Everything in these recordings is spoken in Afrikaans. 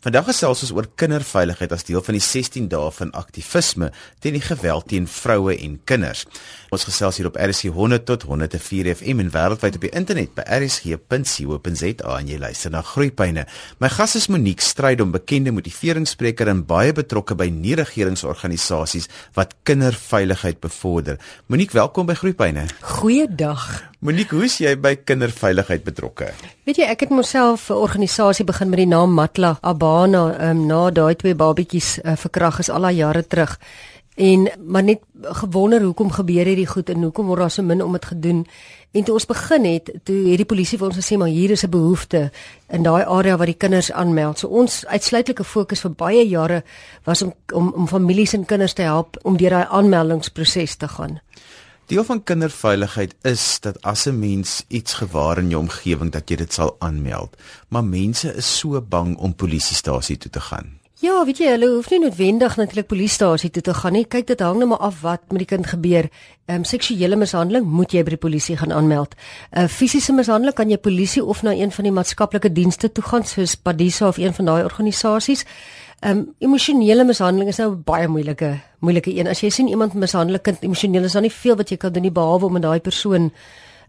Vandag gesels ons oor kinderveiligheid as deel van die 16 dae van aktivisme teen die geweld teen vroue en kinders. Ons gesels hier op RSG 100 tot 104 FM en wêreldwyd op die internet by rsg.co.za en jy luister na Groepyne. My gas is Monique Strydom, bekende motiveringsspreker en baie betrokke by nie-regeringsorganisasies wat kinderveiligheid bevorder. Monique, welkom by Groepyne. Goeiedag. Monique, hoe is jy by kinderveiligheid betrokke? Weet jy, ek het myself 'n organisasie begin met die naam Matla Abana, um, na daai twee babatjies uh, verkrag is al daai jare terug. En maar net gewonder hoekom gebeur hierdie goed en hoekom word daar so min om dit gedoen? En toe ons begin het toe het die polisie vir ons gesê maar hier is 'n behoefte in daai area waar die kinders aanmeld. So ons uitsluitlike fokus vir baie jare was om om om families en kinders te help om deur daai aanmeldingsproses te gaan Deel van kinderveiligheid is dat as 'n mens iets gewaar in jou omgewing dat jy dit sal aanmeld maar mense is so bang om polisiestasie toe te gaan Ja, weet jy, hulle hoef nie noodwendig natuurlik polisiestasie toe te gaan nie. Kyk, dit hang net maar af wat met die kind gebeur. Ehm um, seksuele mishandeling moet jy by die polisie gaan aanmeld. 'n uh, Fisiese mishandeling kan jy polisie of na een van die maatskaplike dienste toe gaan soos Padisa of een van daai organisasies. Ehm um, emosionele mishandeling is nou baie moeilike moeilike een. As jy sien iemand mishandel 'n kind emosioneel, is daar nie veel wat jy kan doen nie behalwe om met daai persoon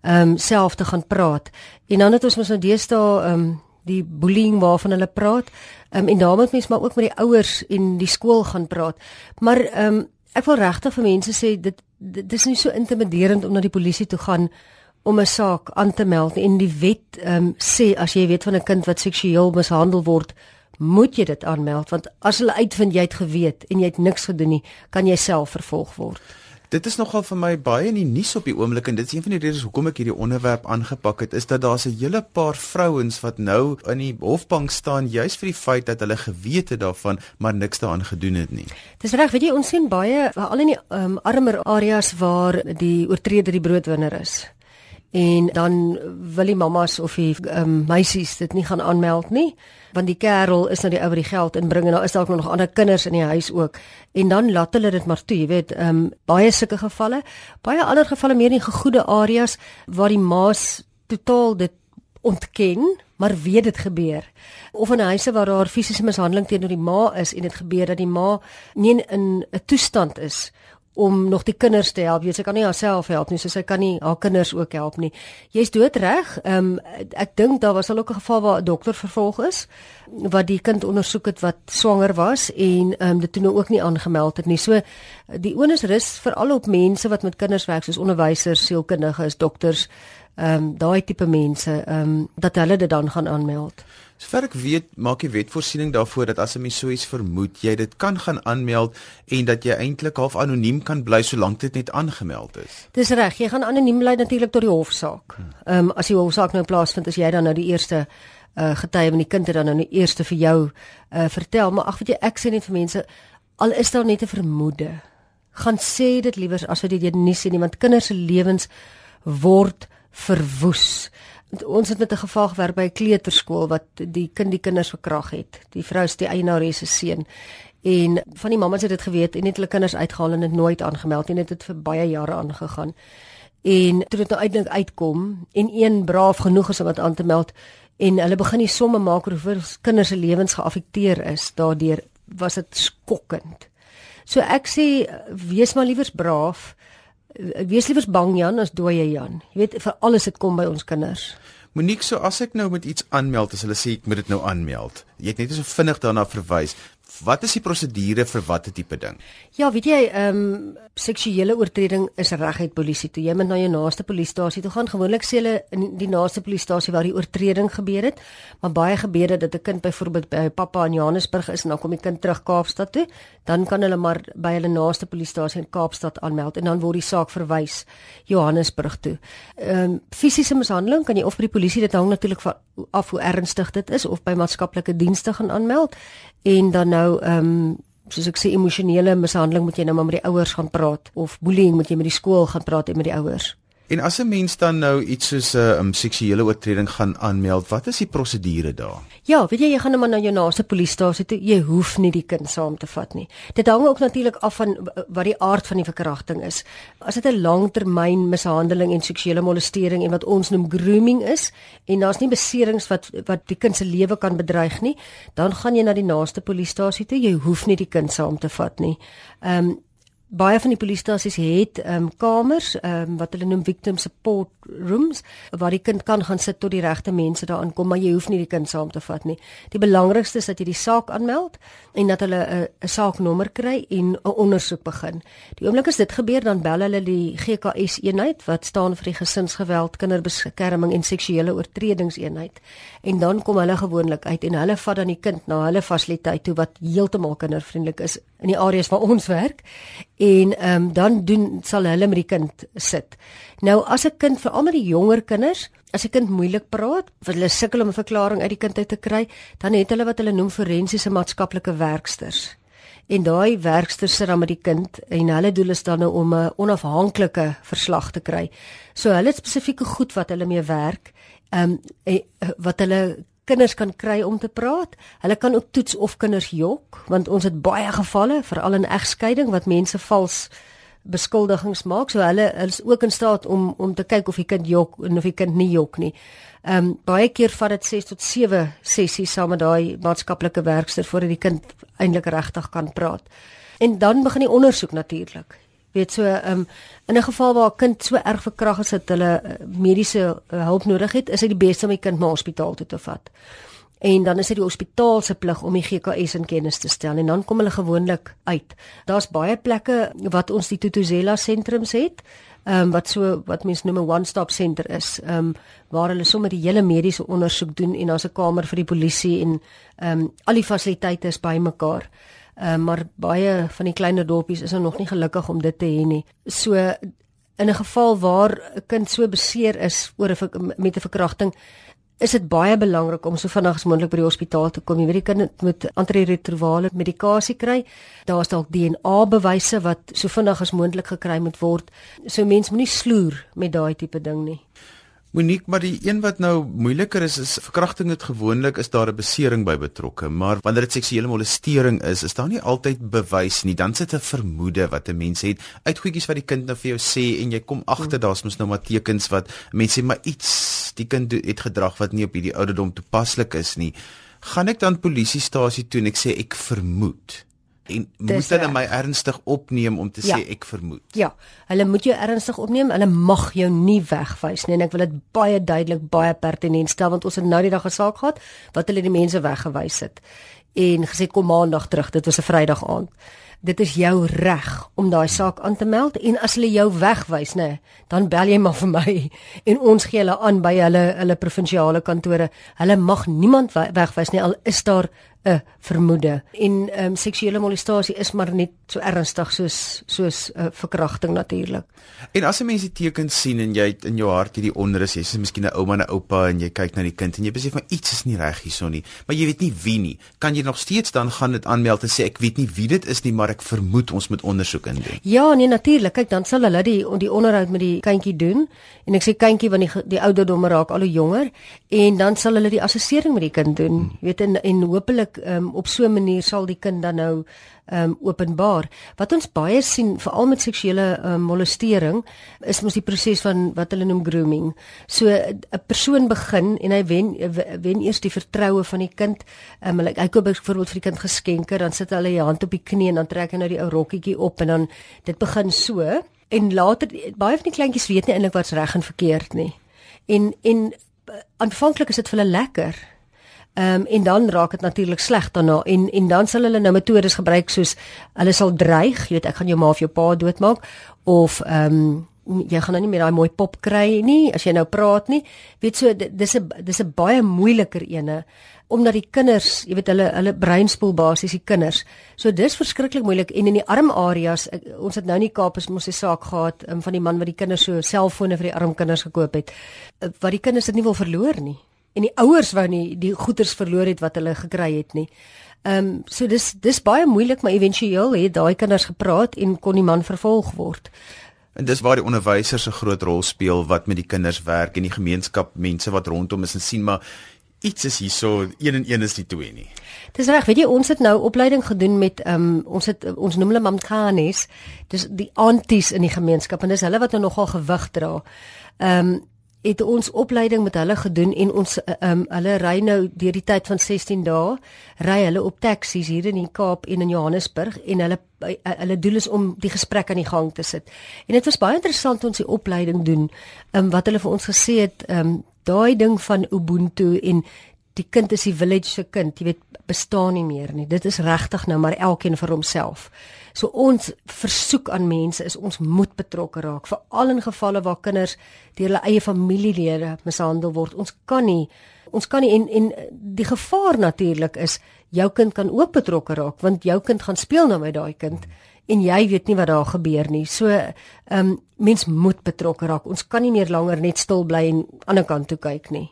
ehm um, self te gaan praat. En dan het ons mos nou deesdae ehm um, die bullying waarvan hulle praat. Ehm um, en daarmee moet mens maar ook met die ouers en die skool gaan praat. Maar ehm um, ek wil regtig vir mense sê dit dit is nie so intimiderend om na die polisie toe gaan om 'n saak aan te meld en die wet ehm um, sê as jy weet van 'n kind wat seksueel mishandel word moet jy dit aanmeld want as hulle uitvind jy het geweet en jy het niks gedoen nie kan jy self vervolg word. Dit is nogal vir my baie in die nuus op die oomblik en dit is een van die redes hoekom ek hierdie onderwerp aangepak het is dat daar 'n hele paar vrouens wat nou in die hofbank staan juis vir die feit dat hulle geweet het daarvan maar niks daaraan gedoen het nie. Dis reg, weet jy ons sien baie veral in die um, armer areas waar die oortreder die broodwinner is. En dan wil die mammas of die um, meisies dit nie gaan aanmeld nie want die kerel is nou die ou wat die geld inbring en daar is dalk nog ander kinders in die huis ook. En dan laat hulle dit maar toe jy weet um, baie sulke gevalle. Baie ander gevalle meer in gegoede areas waar die maas totaal dit ontken maar weet dit gebeur. Of in huise waar daar fisiese mishandeling teenoor die ma is en dit gebeur dat die ma nie in 'n toestand is om nog die kinders te help. Jy sê kan nie haarself help nie, so sy kan nie haar kinders ook help nie. Jy's doodreg. Ehm um, ek dink daar was al ook 'n geval waar 'n dokter vervolg is wat die kind ondersoek het wat swanger was en ehm um, dit toe nou ook nie aangemeld het nie. So die onus rus veral op mense wat met kinders werk soos onderwysers, sielkundiges, dokters, ehm um, daai tipe mense, ehm um, dat hulle dit dan gaan aanmeld. Sover ek weet, maak die wet voorsiening daarvoor dat as 'n mens so iets vermoed, jy dit kan gaan aanmeld en dat jy eintlik half anoniem kan bly solank dit net aangemeld is. Dis reg, jy gaan anoniem bly natuurlik tot die hofsaak. Ehm um, as die hofsaak nou plaasvind, as jy dan nou die eerste uh, getuie van die kind het dan nou die eerste vir jou uh, vertel, maar ag weet jy, ek sê net vir mense al is daar net 'n vermoede, gaan sê dit liewer as wat jy dit nie sê nie, want kinders se lewens word verwoes ons het met 'n geval gewerk by 'n kleuterskool wat die kind die kinders verkrag het. Die vrou is die eienaar se seun. En van die mammas het dit geweet en het hulle kinders uitgehaal en dit nooit aangemeld nie. Dit het vir baie jare aangegaan. En toe dit nou uitdink uitkom en een braaf genoeg is om dit aan te meld en hulle begin die somme maak oor hoe kinders se lewens geaffekteer is, daardeur was dit skokkend. So ek sê wees maar liewers braaf wees liewers bang Jan as dooie Jan. Jy weet vir alles dit kom by ons kinders. Monique, so as ek nou met iets aanmeld, as hulle sê ek moet dit nou aanmeld. Jy het net so vinnig daarna verwys. Wat is die prosedure vir watter tipe ding? Ja, weet jy, ehm um, seksuele oortreding is reguit polisie toe. Jy moet na jou naaste polisiestasie toe gaan. Gewoonlik sê hulle in die naaste polisiestasie waar die oortreding gebeur het, maar baie gebeur dit dat 'n kind byvoorbeeld by pappa in Johannesburg is en dan kom die kind terug Kaapstad toe, dan kan hulle maar by hulle naaste polisiestasie in Kaapstad aanmeld en dan word die saak verwys Johannesburg toe. Ehm um, fisiese mishandeling kan jy of by die polisie dit hang natuurlik af hoe ernstig dit is of by maatskaplike dienste gaan aanmeld en dan nou ehm um, soos ek sê emosionele mishandeling moet jy nou maar met die ouers gaan praat of bullying moet jy met die skool gaan praat en met die ouers. En as 'n mens dan nou iets soos 'n uh, um, seksuele oortreding gaan aanmeld, wat is die prosedure daar? Ja, weet jy, jy gaan net maar na jou naaste polisiestasie toe. Jy hoef nie die kind saam te vat nie. Dit hang ook natuurlik af van wat die aard van die verkrachting is. As dit 'n langtermyn mishandeling en seksuele molestering en wat ons noem grooming is en daar's nie beserings wat wat die kind se lewe kan bedreig nie, dan gaan jy na die naaste polisiestasie toe. Jy hoef nie die kind saam te vat nie. Ehm um, baie van die polisiestasies het ehm um, kamers ehm um, wat hulle noem victim support rooms waar die kind kan gaan sit tot die regte mense daar aankom, maar jy hoef nie die kind saam te vat nie. Die belangrikste is dat jy die saak aanmeld en dat hulle 'n 'n saaknommer kry en 'n ondersoek begin. Die oomblik as dit gebeur, dan bel hulle die GKS eenheid wat staan vir die gesinsgeweld, kinderbeskerming en seksuele oortredingseenheid. En dan kom hulle gewoonlik uit en hulle vat dan die kind na hulle fasiliteit toe wat heeltemal kindervriendelik is in die areas waar ons werk en ehm um, dan doen sal hulle met die kind sit. Nou as 'n kind veral met die jonger kinders, as 'n kind moeilik praat, of hulle sukkel om 'n verklaring uit die kind uit te kry, dan het hulle wat hulle noem forensiese maatskaplike werksters. En daai werksters sit dan met die kind en hulle doel is dan nou om 'n onafhanklike verslag te kry. So hulle het spesifieke goed wat hulle mee werk, ehm um, wat hulle kinders kan kry om te praat. Hulle kan ook toets of kinders jok, want ons het baie gevalle, veral in egskeiding wat mense vals beskuldigings maak. So hulle is ook in staat om om te kyk of die kind jok en of die kind nie jok nie. Ehm um, baie keer vat dit 6 tot 7 sessies saam met daai maatskaplike werkster voordat die kind eintlik regtig kan praat. En dan begin die ondersoek natuurlik. Weet so um, in 'n geval waar 'n kind so erg verkragt is dat hulle eh, mediese uh, hulp nodig het, is dit die beste om die kind na hospitaal toe te vat en dan is dit die hospitaal se plig om die GKS in kennis te stel en dan kom hulle gewoonlik uit. Daar's baie plekke wat ons die Tutuzela sentrums het. Ehm um, wat so wat mense noem 'n one-stop center is, ehm um, waar hulle sommer die hele mediese ondersoek doen en daar's 'n kamer vir die polisie en ehm um, al die fasiliteite is bymekaar. Um, maar baie van die kleiner dorpies is nog nie gelukkig om dit te hê nie. So in 'n geval waar 'n kind so beseer is oor 'n met 'n verkrachting is dit baie belangrik om so vinnig as moontlik by die hospitaal te kom. Jy weet jy kan met antiretrovirale medikasie kry. Daar's dalk DNA bewyse wat so vinnig as moontlik gekry moet word. So mens moenie sloer met daai tipe ding nie. Monique, maar die een wat nou moeiliker is is verkrachting het gewoonlik is daar 'n besering by betrokke, maar wanneer dit seksuele molestering is, is daar nie altyd bewys nie. Dan sit 'n vermoede wat 'n mens het uit goedjies wat die kind nou vir jou sê en jy kom agter hmm. daar's mos nou maar tekens wat mense sê maar iets die kind het gedrag wat nie op hierdie ouderdom toepaslik is nie. Gaan ek dan polisiestasie toe en ek sê ek vermoed en moet hulle my ernstig opneem om te ja. sê ek vermoed. Ja, hulle moet jou ernstig opneem. Hulle mag jou nie wegwys nie en ek wil dit baie duidelik baie pertinent stel want ons het nou die dag 'n saak gehad wat hulle die mense weggewys het en gesê kom maandag terug. Dit was 'n Vrydag aand. Dit is jou reg om daai saak aan te meld en as hulle jou wegwys nê, dan bel jy maar vir my en ons gee hulle aan by hulle hulle provinsiale kantore. Hulle mag niemand wegwys nie al is daar 'n vermoede en ehm um, seksuele molestasie is maar net so ernstig soos soos 'n uh, verkrachting natuurlik. En as 'n mens die tekens sien en jy in jou hart hierdie onrus, jy's miskien 'n ouma en 'n oupa en jy kyk na die kind en jy besef van iets is nie reg hierson nie, maar jy weet nie wie nie. Kan jy nog steeds dan gaan dit aanmeld en sê ek weet nie wie dit is nie, maar ek vermoed ons moet ondersoek indoen. Ja, nee natuurlik. Kyk, dan sal hulle die die onderhoud met die kindjie doen en ek sê kindjie want die die ouderdomme raak al hoe jonger en dan sal hulle die assessering met die kind doen. Hmm. Jy weet en en hopelik natuurlik um, op so 'n manier sal die kind dan nou um, openbaar. Wat ons baie sien veral met seksuele um, molestering is mos die proses van wat hulle noem grooming. So 'n persoon begin en hy wen wen eers die vertroue van die kind. Um, hy, hy koop byvoorbeeld vir die kind geskenke, dan sit hulle die hand op die knie en dan trek hy nou die ou rokkietjie op en dan dit begin so en later baie van die kleintjies weet nie eintlik wat's reg en verkeerd nie. En en aanvanklik is dit vir hulle lekker Ehm um, en dan raak dit natuurlik sleg daarna en en dan sal hulle nou metodes gebruik soos hulle sal dreig, jy weet ek gaan jou ma of jou pa doodmaak of ehm um, jy gaan nou nie meer daai mooi pop kry nie as jy nou praat nie. Weet so dis 'n dis 'n baie moeiliker ene omdat die kinders, jy weet hulle hulle breinspoel basies die kinders. So dis verskriklik moeilik en in die arm areas ons het nou in die Kaap is mos 'n saak gehad um, van die man wat die kinders so selfone vir die arm kinders gekoop het. Uh, wat die kinders dit nie wil verloor nie en die ouers wou nie die goederes verloor het wat hulle gekry het nie. Ehm um, so dis dis baie moeilik maar éventueel het daai kinders gepraat en kon die man vervolg word. En dis waar die onderwysers 'n groot rol speel wat met die kinders werk en die gemeenskap mense wat rondom is en sien maar iets is hierso 1 en 1 is nie 2 nie. Dis reg, weet jy ons het nou opleiding gedoen met um, ons het ons noem hulle mamkanes. Dis die aunties in die gemeenskap en dis hulle wat nou nogal gewig dra. Ehm um, het ons opleiding met hulle gedoen en ons ehm um, hulle ry nou deur die tyd van 16 dae ry hulle op taksies hier in die Kaap en in Johannesburg en hulle eh, hulle doel is om die gesprek aan die gang te sit. En dit was baie interessant ons die opleiding doen. Ehm um, wat hulle vir ons gesê het ehm um, daai ding van ubuntu en die kind is die village se kind, jy weet, bestaan nie meer nie. Dit is regtig nou maar elkeen vir homself. So ons versoek aan mense is ons moet betrokke raak, veral in gevalle waar kinders deur hulle eie familielede mishandel word. Ons kan nie ons kan nie en en die gevaar natuurlik is jou kind kan ook betrokke raak want jou kind gaan speel nou met daai kind en jy weet nie wat daar gebeur nie. So ehm um, mens moet betrokke raak. Ons kan nie meer langer net stil bly en aan die kant toe kyk nie.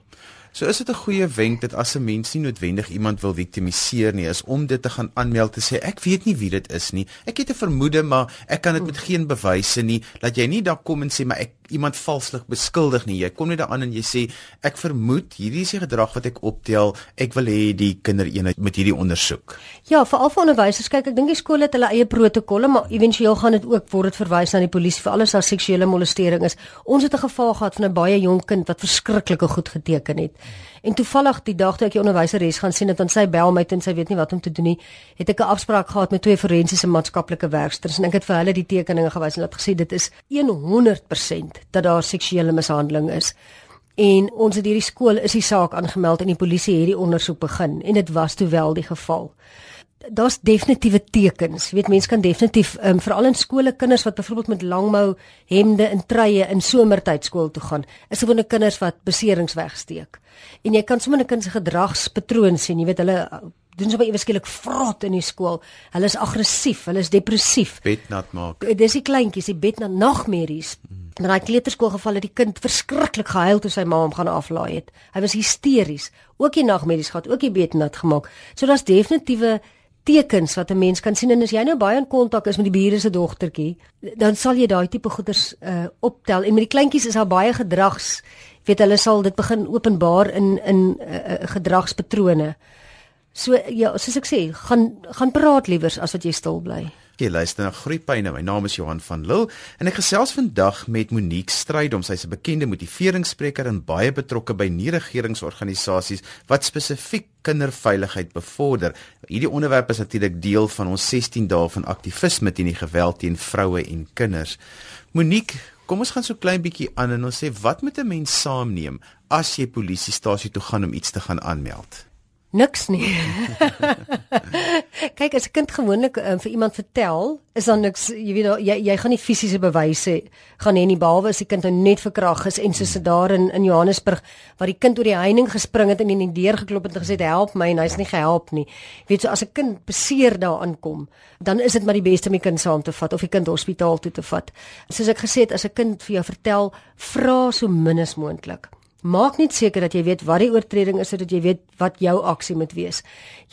So is dit 'n goeie wenk dat as 'n mens nie noodwendig iemand wil viktimiseer nie, is om dit te gaan aanmeld te sê ek weet nie wie dit is nie. Ek het 'n vermoede, maar ek kan dit met geen bewyse nie. Laat jy nie daar kom en sê maar ek iemand valslik beskuldig nie. Jy kom net daaraan en jy sê ek vermoed hierdie is die gedrag wat ek optel. Ek wil hê die kindereenheid met hierdie ondersoek. Ja, veral vir onderwysers. Kyk, ek dink die skole het hulle eie protokolle, maar éventueel gaan dit ook word dit verwys na die polisie vir alles as seksuele molestering is. Ons het 'n geval gehad van 'n baie jonk kind wat verskriklike goed geteken het. En toevallig die dag toe ek die onderwyseres gaan sien het aan sy bel my en sy weet nie wat om te doen nie, het ek 'n afspraak gehad met twee forensiese maatskaplike werkers en ek het vir hulle die tekeninge gewys en hulle het gesê dit is 100% dat daar seksuele mishandeling is. En ons het hierdie skool is die saak aangemeld en die polisie het die ondersoek begin en dit was toe wel die geval daar's definitiewe tekens. Jy weet mense kan definitief um, veral in skole kinders wat byvoorbeeld met langmou hemde en truie in somertyd skool toe gaan, is gewone kinders wat beserings wegsteek. En jy kan sommer 'n kind se gedragspatroon sien. Jy weet hulle uh, doen sommer eweskielik vrot in die skool. Hulle is aggressief, hulle is depressief. Bednat maak. Dis die kleintjies, die bednat nagmerries. Mm. In daai kleuterskool geval het die kind verskriklik gehuil toe sy ma hom gaan aflaai het. Hy was hysteries. Ook die nagmerries gehad, ook die bednat gemaak. So daar's definitiewe tekens wat 'n mens kan sien en as jy nou baie in kontak is met die bure se dogtertjie, dan sal jy daai tipe goeders uh optel en met die kleintjies is daar baie gedrags, weet hulle sal dit begin openbaar in in uh, gedragspatrone. So ja, soos ek sê, gaan gaan praat liewers as wat jy stil bly. Jy luister na Groepyne. My naam is Johan van Lille en ek gesels vandag met Monique Strydom. Sy's 'n bekende motiveringsspreker en baie betrokke by nie-regeringsorganisasies wat spesifiek kinderveiligheid bevorder. Hierdie onderwerp is natuurlik deel van ons 16 dae van aktivisme teen die geweld teen vroue en kinders. Monique, kom ons gaan so klein bietjie aan en ons sê wat moet 'n mens saamneem as jy polisiestasie toe gaan om iets te gaan aanmeld? Niks nie. Kyk, as 'n kind gewoonlik um, vir iemand vertel, is dan niks, jy weet jy jy gaan nie fisiese bewyse gaan hê nie behalwe as die kind nou net verkrag is en soos dit daar in in Johannesburg waar die kind oor die heining gespring het en in die deur geklop het en gesê help my en hy's nie gehelp nie. Jy weet so as 'n kind beseer daar aankom, dan is dit maar die beste om die kind saam te vat of die kind hospitaal toe te vat. Soos ek gesê het, as 'n kind vir jou vertel, vra so min as moontlik. Maak net seker dat jy weet wat die oortreding is sodat jy weet wat jou aksie moet wees.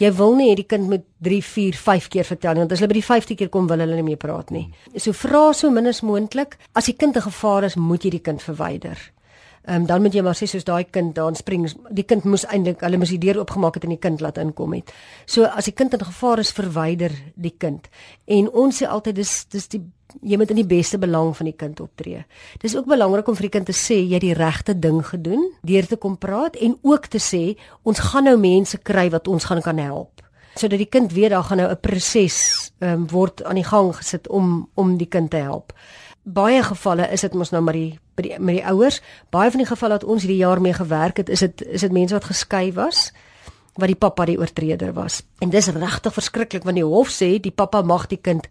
Jy wil nie hê die kind moet 3, 4, 5 keer vertel nie want as hulle by die 5de keer kom wil hulle nie meer praat nie. So vra so min as moontlik. As die kind 'n gevaar is, moet jy die kind verwyder. Ehm um, dan moet jy maar sê soos daai kind daar spring die kind moes eintlik hulle moes die deur oopgemaak het en die kind laat inkom het. So as die kind in gevaar is, verwyder die kind. En ons sê altyd dis dis die jy moet in die beste belang van die kind optree. Dis ook belangrik om vir die kind te sê jy het die regte ding gedoen deur te kom praat en ook te sê ons gaan nou mense kry wat ons gaan kan help. Sodat die kind weet daar gaan nou 'n proses um, word aan die gang gesit om om die kind te help. Baie gevalle is dit mos nou maar die by die met die ouers. Baie van die gevalle wat ons hierdie jaar mee gewerk het, is dit is dit mense wat geskei was wat die pappa die oortreder was. En dis regtig verskriklik want die hof sê die pappa mag die kind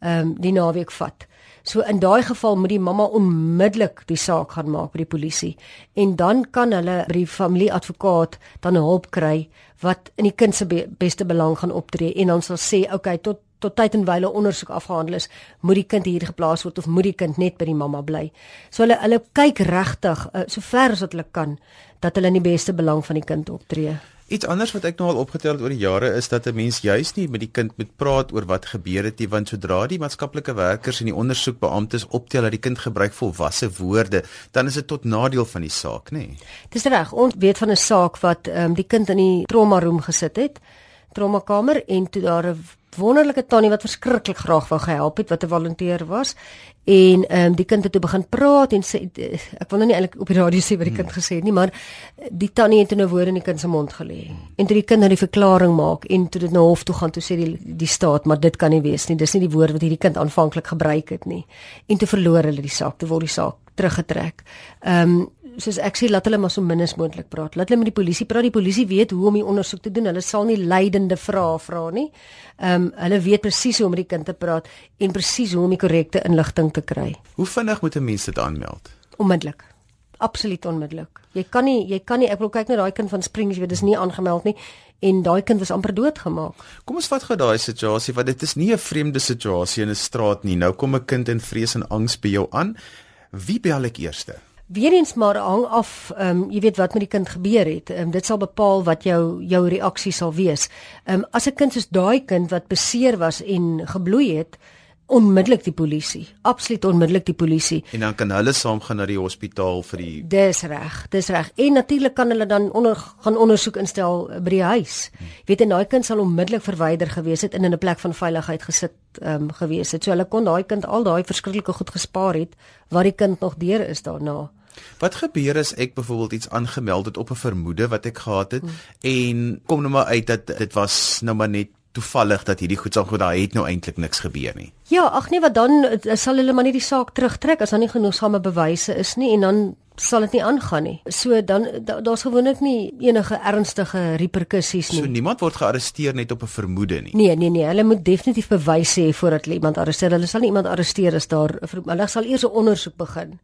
ehm um, die naweek vat. So in daai geval moet die mamma onmiddellik die saak gaan maak by die polisie en dan kan hulle by die familieadvokaat dan hulp kry wat in die kind se be beste belang gaan optree en dan sal sê okay tot tot tyd en wyle ondersoek afgehandel is, moet die kind hier geplaas word of moet die kind net by die mamma bly. So hulle hulle kyk regtig uh, so ver as wat hulle kan dat hulle in die beste belang van die kind optree. Iets anders wat ek nou al opgetel het oor die jare is dat 'n mens juis nie met die kind moet praat oor wat gebeur het nie want sodra die maatskaplike werkers en die ondersoekbeamptes optel dat die kind gebruik volwasse woorde, dan is dit tot nadeel van die saak, nê. Dis reg. Ons weet van 'n saak wat ehm um, die kind in die trauma room gesit het, trauma kamer en toe daar 'n wonderlike tannie wat verskriklik graag wou gehelp het wat 'n volonteer was. En ehm um, die kind het toe begin praat en sê ek wil nou nie eintlik op die radio sê wat die kind hmm. gesê het nie maar die tannie het 'n nou woord in die kind se mond gelê. En toe die kind nou die verklaring maak en toe dit na hof toe gaan toe sê die die staat maar dit kan nie wees nie. Dis nie die woord wat hierdie kind aanvanklik gebruik het nie. En toe verloor hulle die saak. Toe word die saak teruggetrek. Ehm um, soos ek sê laat hulle maar so min as moontlik praat. Laat hulle met die polisie praat. Die polisie weet hoe om die ondersoek te doen. Hulle sal nie leidende vrae vra nie. Ehm um, hulle weet presies hoe om met die kind te praat en presies hoe om die korrekte inligting te kry. Hoe vinnig moet 'n mens dit aanmeld? Onmiddellik. Absoluut onmiddellik. Jy kan nie jy kan nie ek wil kyk na daai kind van Springs, jy weet dis nie aangemeld nie en daai kind was amper doodgemaak. Kom ons vat gou daai situasie want dit is nie 'n vreemde situasie in 'n straat nie. Nou kom 'n kind in vrees en angs by jou aan. Wie bel ek eerste? Weer eens maar hang af, ehm um, jy weet wat met die kind gebeur het. Ehm um, dit sal bepaal wat jou jou reaksie sal wees. Ehm um, as 'n kind soos daai kind wat beseer was en gebloei het, onmiddellik die polisie. Absoluut onmiddellik die polisie. En dan kan hulle saam gaan na die hospitaal vir die Dis reg, dis reg. En natuurlik kan hulle dan onder gaan ondersoek instel by die huis. Hmm. Weet en daai kind sal onmiddellik verwyder gewees het en in 'n plek van veiligheid gesit ehm um, gewees het. So hulle kon daai kind al daai verskriklike goed gespaar het waar die kind nog deur is daarna. Wat gebeur as ek byvoorbeeld iets aangemeld het op 'n vermoede wat ek gehad het hmm. en kom nou maar uit dat dit was nou maar net toevallig dat hierdie goed sal goed daar het nou eintlik niks gebeur nie. Ja, ag nee, wat dan eh, sal hulle maar net die saak terugtrek as daar nie genoegsame bewyse is nie en dan sal dit nie aangaan nie. So dan daar's gewoonlik nie enige ernstige reperkusies nie. So niemand word gearresteer net op 'n vermoede nie. Nee, nee, nee, hulle moet definitief bewyse hê voordat hulle iemand arresteer. Hulle sal nie iemand arresteer as daar hulle sal eers 'n ondersoek begin.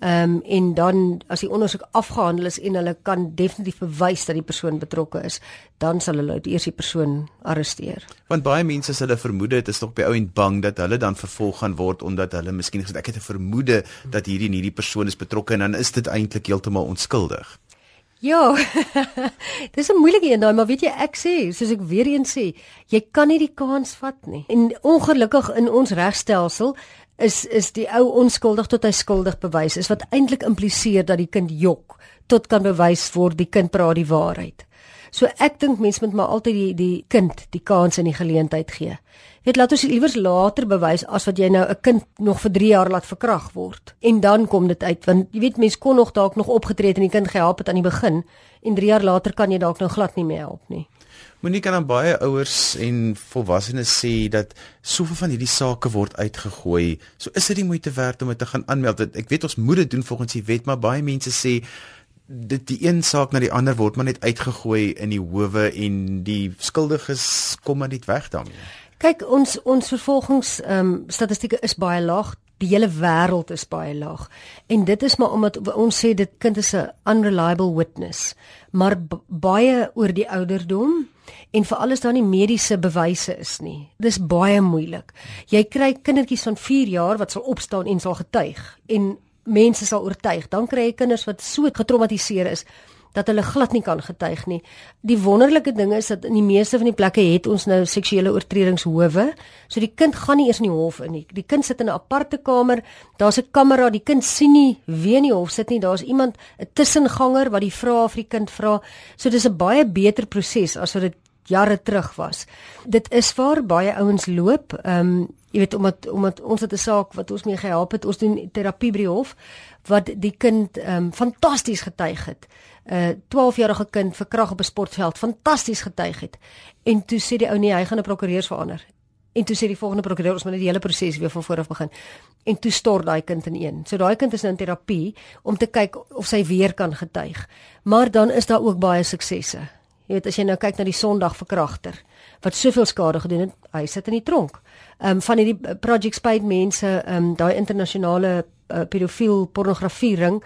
Ehm um, en dan as die ondersoek afgehandel is en hulle kan definitief bewys dat die persoon betrokke is, dan sal hulle eers die persoon arresteer. Want baie mense as hulle vermoed het, is nog by ou en bang dat hulle dan vervolg gaan word omdat hulle miskien gesê ek het 'n vermoede dat hierdie en hierdie persoon is betrokke en dan is dit eintlik heeltemal onskuldig. Ja. Dis 'n moeilike een daai, maar weet jy ek sê, soos ek weer eens sê, jy kan nie die kans vat nie. En ongelukkig in ons regstelsel is is die ou onskuldig tot hy skuldig bewys is wat eintlik impliseer dat die kind jok tot kan bewys word die kind praat die waarheid. So ek dink mense moet maar altyd die die kind die kans en die geleentheid gee. Weet laat ons iewers later bewys as wat jy nou 'n kind nog vir 3 jaar laat verkrag word en dan kom dit uit want jy weet mense kon nog dalk nog opgetree het en die kind gehelp het aan die begin en 3 jaar later kan jy dalk nou glad nie meer help nie. Moenie kan aan baie ouers en volwassenes sê dat soveel van hierdie sake word uitgegooi. So is dit die moeite werd om dit te gaan aanmeld. Ek weet ons moet dit doen volgens die wet, maar baie mense sê dit die een saak na die ander word maar net uitgegooi in die howe en die skuldiges kom maar net weg daarmee. Kyk, ons ons vervolgings ehm um, statistieke is baie laag. Die hele wêreld is baie laag. En dit is maar omdat ons sê dit kind is 'n unreliable witness, maar baie oor die ouderdom en veral as daar nie mediese bewyse is nie. Dis baie moeilik. Jy kry kindertjies van 4 jaar wat sal opstaan en sal getuig en mense sal oortuig. Dan kry jy kinders wat so getraumatiseer is dat hulle glad nie kan getuig nie. Die wonderlike ding is dat in die meeste van die plekke het ons nou seksuele oortredingshowe. So die kind gaan nie eers in die hof in nie. Die kind sit in 'n aparte kamer. Daar's 'n kamera. Die kind sien nie wie in die hof sit nie. Daar's iemand, 'n tussenganger wat die vrae vir die kind vra. So dis 'n baie beter proses as wat dit jare terug was. Dit is waar baie ouens loop. Ehm um, jy weet omdat omdat ons het 'n saak wat ons mee gehelp het. Ons doen terapie by die hof wat die kind ehm um, fantasties getuig het. 'n uh, 12-jarige kind verkrag op 'n sportveld, fantasties getuig het. En toe sê die ou nee, hy gaan 'n prokureur verander. En toe sê die volgende prokureur ons moet net die hele proses weer van voor af begin. En toe stort daai kind in een. So daai kind is nou in terapie om te kyk of sy weer kan getuig. Maar dan is daar ook baie suksesse. Jy weet as jy nou kyk na die Sondag verkragter wat soveel skade gedoen het, hy sit in die tronk. Ehm um, van hierdie eh, Project Spade mense, ehm um, daai internasionale uh, pedofiel pornografie ring,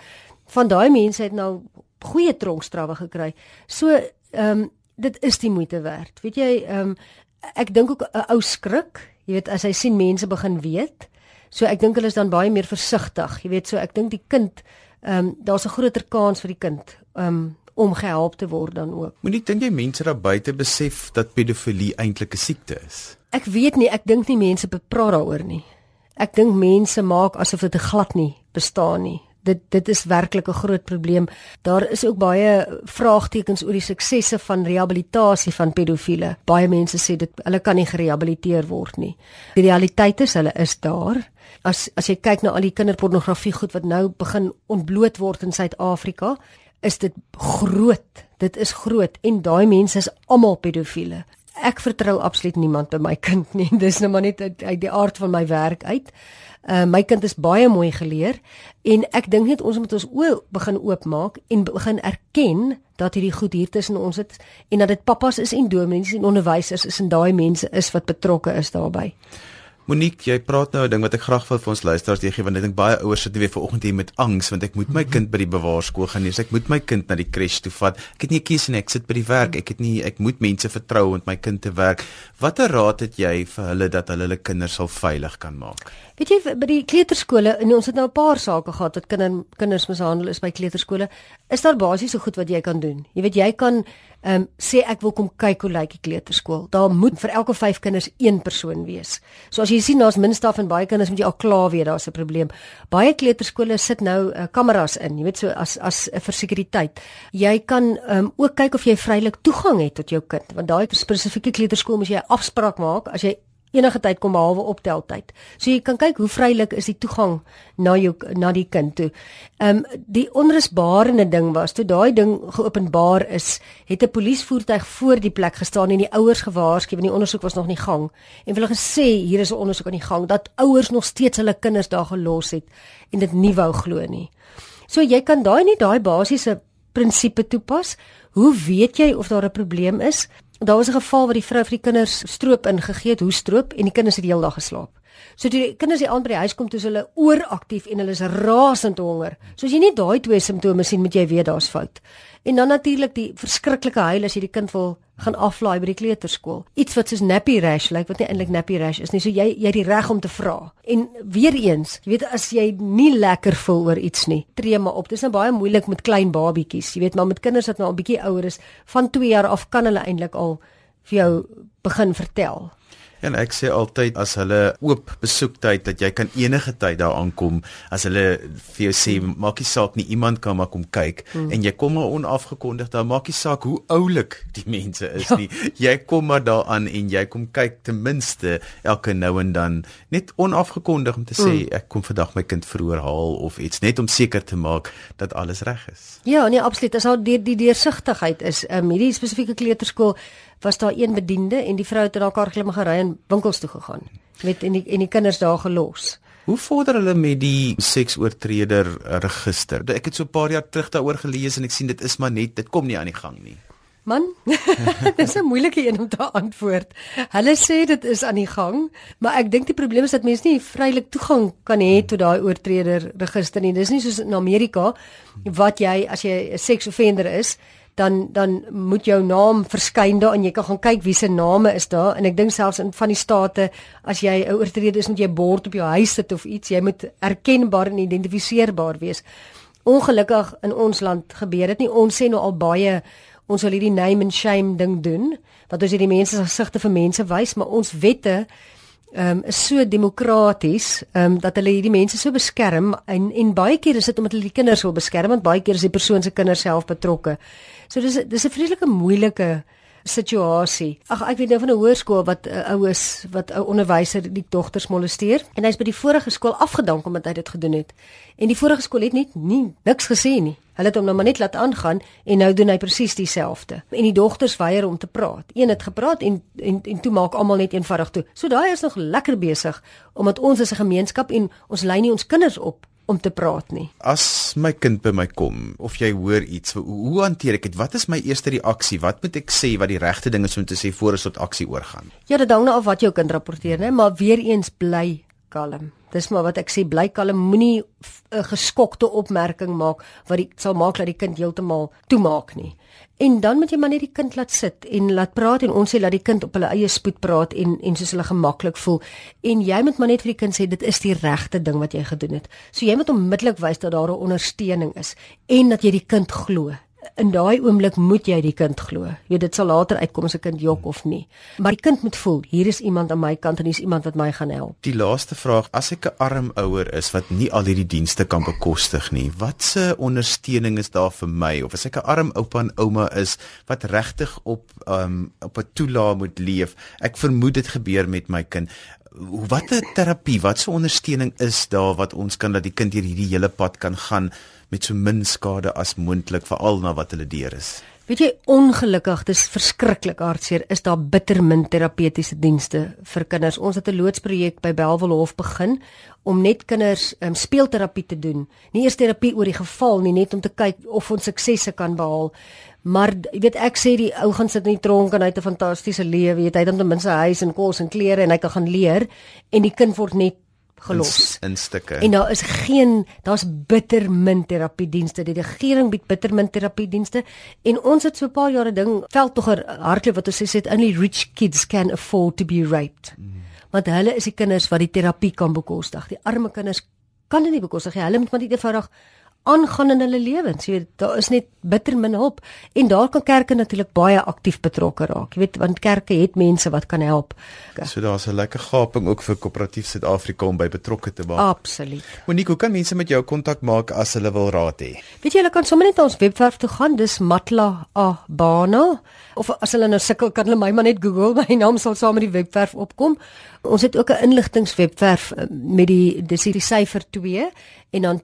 van daai mense het nou goeie tronkstrawe gekry. So ehm um, dit is die moeite werd. Weet jy, ehm um, ek dink ook 'n ou skrik, jy weet as hy sien mense begin weet. So ek dink hulle is dan baie meer versigtig. Jy weet, so ek dink die kind ehm um, daar's 'n groter kans vir die kind ehm um, om gehelp te word dan ook. Moenie dink jy mense daar buite besef dat pedofilie eintlik 'n siekte is. Ek weet nie, ek dink nie mense bepraat daaroor nie. Ek dink mense maak asof dit glad nie bestaan nie dit dit is werklik 'n groot probleem. Daar is ook baie vraagtekens oor die suksesse van rehabilitasie van pedofiele. Baie mense sê dit hulle kan nie gerehabiliteer word nie. Die realiteit is hulle is daar. As as jy kyk na al die kinderpornografie goed wat nou begin ontbloot word in Suid-Afrika, is dit groot. Dit is groot en daai mense is almal pedofiele. Ek vertrou absoluut niemand by my kind nie. Dis nou maar net uit die aard van my werk uit. Uh, my kind is baie mooi geleer en ek dink net ons moet ons oë begin oopmaak en begin erken dat hierdie goed hier tussen ons is en dat dit pappas is en dominees en onderwysers is en daai mense is wat betrokke is daarbey. Monique, jy praat nou 'n ding wat ek graag wil vir ons luisteraars gee want ek dink baie ouers sit weer vanoggend hier met angs want ek moet my kind by die bewaarskool gaan neem. Ek moet my kind na die kres toe vat. Ek het nie 'n keuse nie. Ek sit by die werk. Ek het nie ek moet mense vertrou om my kind te werk. Watter raad het jy vir hulle dat hulle hulle kinders sal veilig kan maak? Weet jy by die kleuterskole en ons het nou 'n paar sake gehad wat kinder kinders mishandel is by kleuterskole. Is daar basies so goed wat jy kan doen? Jy weet jy kan ehm um, sê ek wil kom kyk hoe lyk die kleuterskool. Daar moet vir elke 5 kinders een persoon wees. So as jy sien daar's min staf en baie kinders moet jy al klaar weet daar's 'n probleem. Baie kleuterskole sit nou uh, kameras in, jy weet so as as 'n uh, versekerheid. Jy kan ehm um, ook kyk of jy vrylik toegang het tot jou kind, want daai spesifieke kleuterskool moet jy 'n afspraak maak as jy enige tyd kom behalwe opteltyd. So jy kan kyk hoe vrylik is die toegang na jou na die kind toe. Ehm um, die onrusbarende ding was toe daai ding geopenbaar is, het 'n polisievoertuig voor die plek gestaan en die ouers gewaarsku want die ondersoek was nog nie gang en hulle gesê hier is 'n ondersoek aan die gang dat ouers nog steeds hulle kinders daar gelos het en dit nie wou glo nie. So jy kan daai nie daai basiese prinsipe toepas. Hoe weet jy of daar 'n probleem is? Daar was 'n geval waar die vrou vir die kinders stroop ingegee het, hoe stroop en die kinders het die hele dag geslaap. So toe die kinders hier aan by die huis kom, toe is hulle ooraktief en hulle is rasend honger. So as jy nie daai twee simptome sien, moet jy weet daar's fout. En dan natuurlik die verskriklike huil as jy die kind wil gaan aflaai by die kleuterskool. Iets wat soos nappy rash lyk, like, wat nie eintlik nappy rash is nie. So jy jy het die reg om te vra. En weer eens, jy weet as jy nie lekker voel oor iets nie, tree maar op. Dit is nou baie moeilik met klein babietjies. Jy weet maar met kinders wat nou al bietjie ouer is, van 2 jaar af kan hulle eintlik al vir jou begin vertel. En ek sê altyd as hulle oop besoektyd dat jy kan enige tyd daar aankom as hulle vir jou sê mm. maak nie saak nie iemand kan maar kom kyk mm. en jy kom maar onafgekondig daar maak nie saak hoe oulik die mense is ja. nie jy kom maar daaraan en jy kom kyk ten minste elke nou en dan net onafgekondig om te sê mm. ek kom vandag my kind vroeër haal of iets net om seker te maak dat alles reg is Ja nee absoluut as al die die deursigtigheid is um, hierdie spesifieke kleuterskool was daar een bediende en die vrou het in haar kar klim gery en winkels toe gegaan. Met en die en die kinders daar gelos. Hoe vorder hulle met die seksoortreder register? Ek het so 'n paar jaar terug daaroor gelees en ek sien dit is maar net dit kom nie aan die gang nie. Man, dis 'n moeilike een om te antwoord. Hulle sê dit is aan die gang, maar ek dink die probleem is dat mense nie vrylik toegang kan hê tot daai oortreder register nie. Dis nie soos in Amerika wat jy as jy 'n seksoffender is, dan dan moet jou naam verskyn daar en jy kan gaan kyk wie se name is daar. En ek dink selfs in van die state as jy 'n oortreder is moet jy 'n bord op jou huis sit of iets. Jy moet erkenbaar en identifiseerbaar wees. Ongelukkig in ons land gebeur dit nie. Ons sê nou al baie ons wil hierdie name and shame ding doen wat ons hierdie mense se gesigte vir mense wys maar ons wette ehm um, is so demokraties ehm um, dat hulle hierdie mense so beskerm en en baie keer is dit omdat hulle die kinders wil beskerm want baie keer is die persoon se kinders self betrokke. So dis dis 'n vreeslike moeilike situasie. Ag ek weet nou van 'n hoërskool wat 'n uh, oues wat 'n onderwyser die dogters molesteer en hy's by die vorige skool afgedank omdat hy dit gedoen het. En die vorige skool het net nie niks gesê nie. Hulle het hom nou maar net laat aangaan en nou doen hy presies dieselfde. En die dogters weier om te praat. Een het gepraat en en en toe maak almal net eenvoudig toe. So daai is nog lekker besig omdat ons as 'n gemeenskap en ons lei nie ons kinders op om te praat nie. As my kind by my kom of jy hoor iets, hoe, hoe hanteer ek dit? Wat is my eerste reaksie? Wat moet ek sê wat die regte ding is om te sê voor ons tot aksie oorgaan? Ja, dit hang nou af wat jou kind rapporteer, né, maar weer eens bly kalm. Dis maar wat ek sê, bly kalm, moenie 'n geskokte opmerking maak wat dit sal maak dat die kind heeltemal toemaak nie. En dan moet jy maar net die kind laat sit en laat praat en ons sê laat die kind op hulle eie spoed praat en en soos hulle gemaklik voel. En jy moet maar net vir die kind sê dit is die regte ding wat jy gedoen het. So jy moet onmiddellik wys dat daar 'n ondersteuning is en dat jy die kind glo in daai oomblik moet jy die kind glo. Jy dit sal later uitkom as 'n kind jok of nie. Maar die kind moet voel hier is iemand aan my kant en hier's iemand wat my gaan help. Die laaste vraag, as ek 'n arm ouer is wat nie al hierdie dienste kan bekostig nie, watse ondersteuning is daar vir my of as ek 'n arm oupa en ouma is wat regtig op um op 'n toelaag moet leef. Ek vermoed dit gebeur met my kind. Watter terapie, watse ondersteuning is daar wat ons kan dat die kind hierdie hele pad kan gaan met so min skade as moontlik veral na wat hulle deur is. Weet jy ongelukkig, dis verskriklik hartseer, is daar bitter min terapeutiese dienste vir kinders. Ons het 'n loodsprojek by Belwel Hof begin om net kinders um, speelterapie te doen. Nie eers terapie oor die geval nie, net om te kyk of ons suksesse kan behaal. Maar jy weet ek sê die ou gaan sit in die tronk en hy het 'n fantastiese lewe, jy weet hy het ten minste 'n huis en kos en klere en hy kan gaan leer en die kind word net gelos in, in stukke. En daar is geen daar's bitter min terapiedienste. Die regering bied bitter min terapiedienste en ons het so 'n paar jare ding veldtogger hardloop wat ons sê sê only rich kids can afford to be raped. Mm. Want hulle is die kinders wat die terapie kan bekostig. Die arme kinders kan dit nie bekostig nie. Hulle moet maar net eenvoudig aangaan in hulle lewens. Jy weet, daar is net bitter min hulp en daar kan kerke natuurlik baie aktief betrokke raak. Jy weet, want kerke het mense wat kan help. So daar's 'n lekker gaping ook vir Koöperatief Suid-Afrika om by betrokke te word. Absoluut. Monique, hoe kan mense met jou kontak maak as hulle wil raad hê? Weet jy, hulle kan sommer net na ons webwerf toe gaan. Dis Matla Abana of as hulle nou sukkel kan hulle my maar net Google. My naam sal saam met die webwerf opkom. Ons het ook 'n inligtingwebwerf eh, met die dis die syfer 2 en dan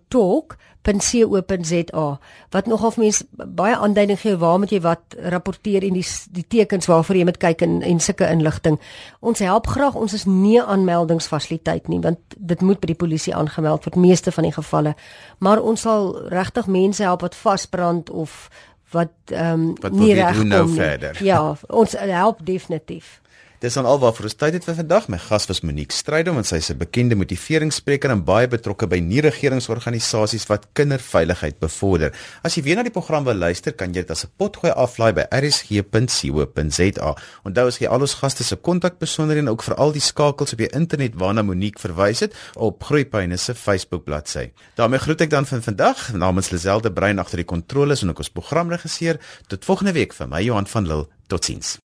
talk.co.za wat nogal vir mense baie aanduiding gee waar moet jy wat rapporteer en die die tekens waarvoor jy moet kyk en en sulke inligting. Ons help graag. Ons is nie aanmeldingsfasiliteit nie want dit moet by die polisie aangemeld word meeste van die gevalle. Maar ons sal regtig mense help wat vasbrand of wat ehm um, nie reg kom nou nie. Ja, ons help definitief. Dis dan alwaarvoor ons tyd het vir vandag. My gas was Monique Strydom en sy is 'n bekende motiveringsspreker en baie betrokke by nie-regeringsorganisasies wat kinderveiligheid bevorder. As jy weer na die program wil luister, kan jy dit as 'n potgooi aflaai by rsg.co.za. Onthou as jy al ons gaste se kontakbesonderhede en ook vir al die skakels op die internet waarna Monique verwys het op Groeipyne se Facebook bladsy. daarmee groet ek dan vir vandag namens Liselde Brein agter die kontroles en ook ons programregisseur. Tot volgende week vir my Johan van Lille. Totsiens.